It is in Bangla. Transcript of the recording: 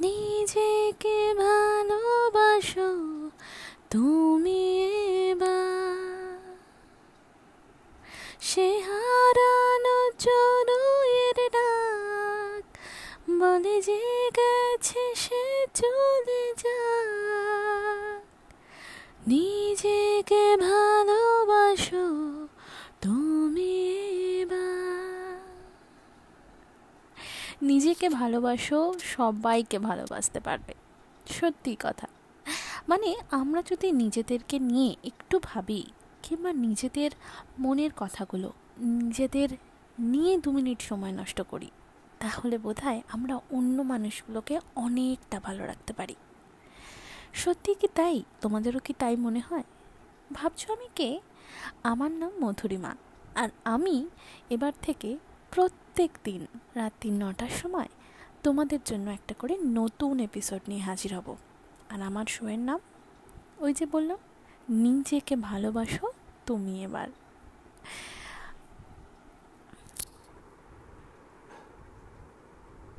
নিজেকে ভালোবাসো তুমি সে হারানো চড়ুয়ের ডাক বলে যে গেছে সে চলে যা নিজেকে ভালো নিজেকে ভালোবাসো, সবাইকে ভালোবাসতে পারবে। সত্যি কথা। মানে আমরা যদি নিজেদেরকে নিয়ে একটু ভাবি, কিংবা নিজেদের মনের কথাগুলো নিজেদের নিয়ে দু মিনিট সময় নষ্ট করি, তাহলে বোধহয় আমরা অন্য মানুষগুলোকে অনেকটা ভালো রাখতে পারি। সত্যি কি তাই? তোমাদেরও কি তাই মনে হয়? ভাবছ আমি কে? আমার নাম মধুরিমা। আর আমি এবার থেকে প্রত্যেক দিন রাত্রি নটার সময় তোমাদের জন্য একটা করে নতুন এপিসোড নিয়ে হাজির হব। আর আমার শোয়ের নাম, ওই যে বললাম, নিজেকে ভালোবাসো তুমি এবার।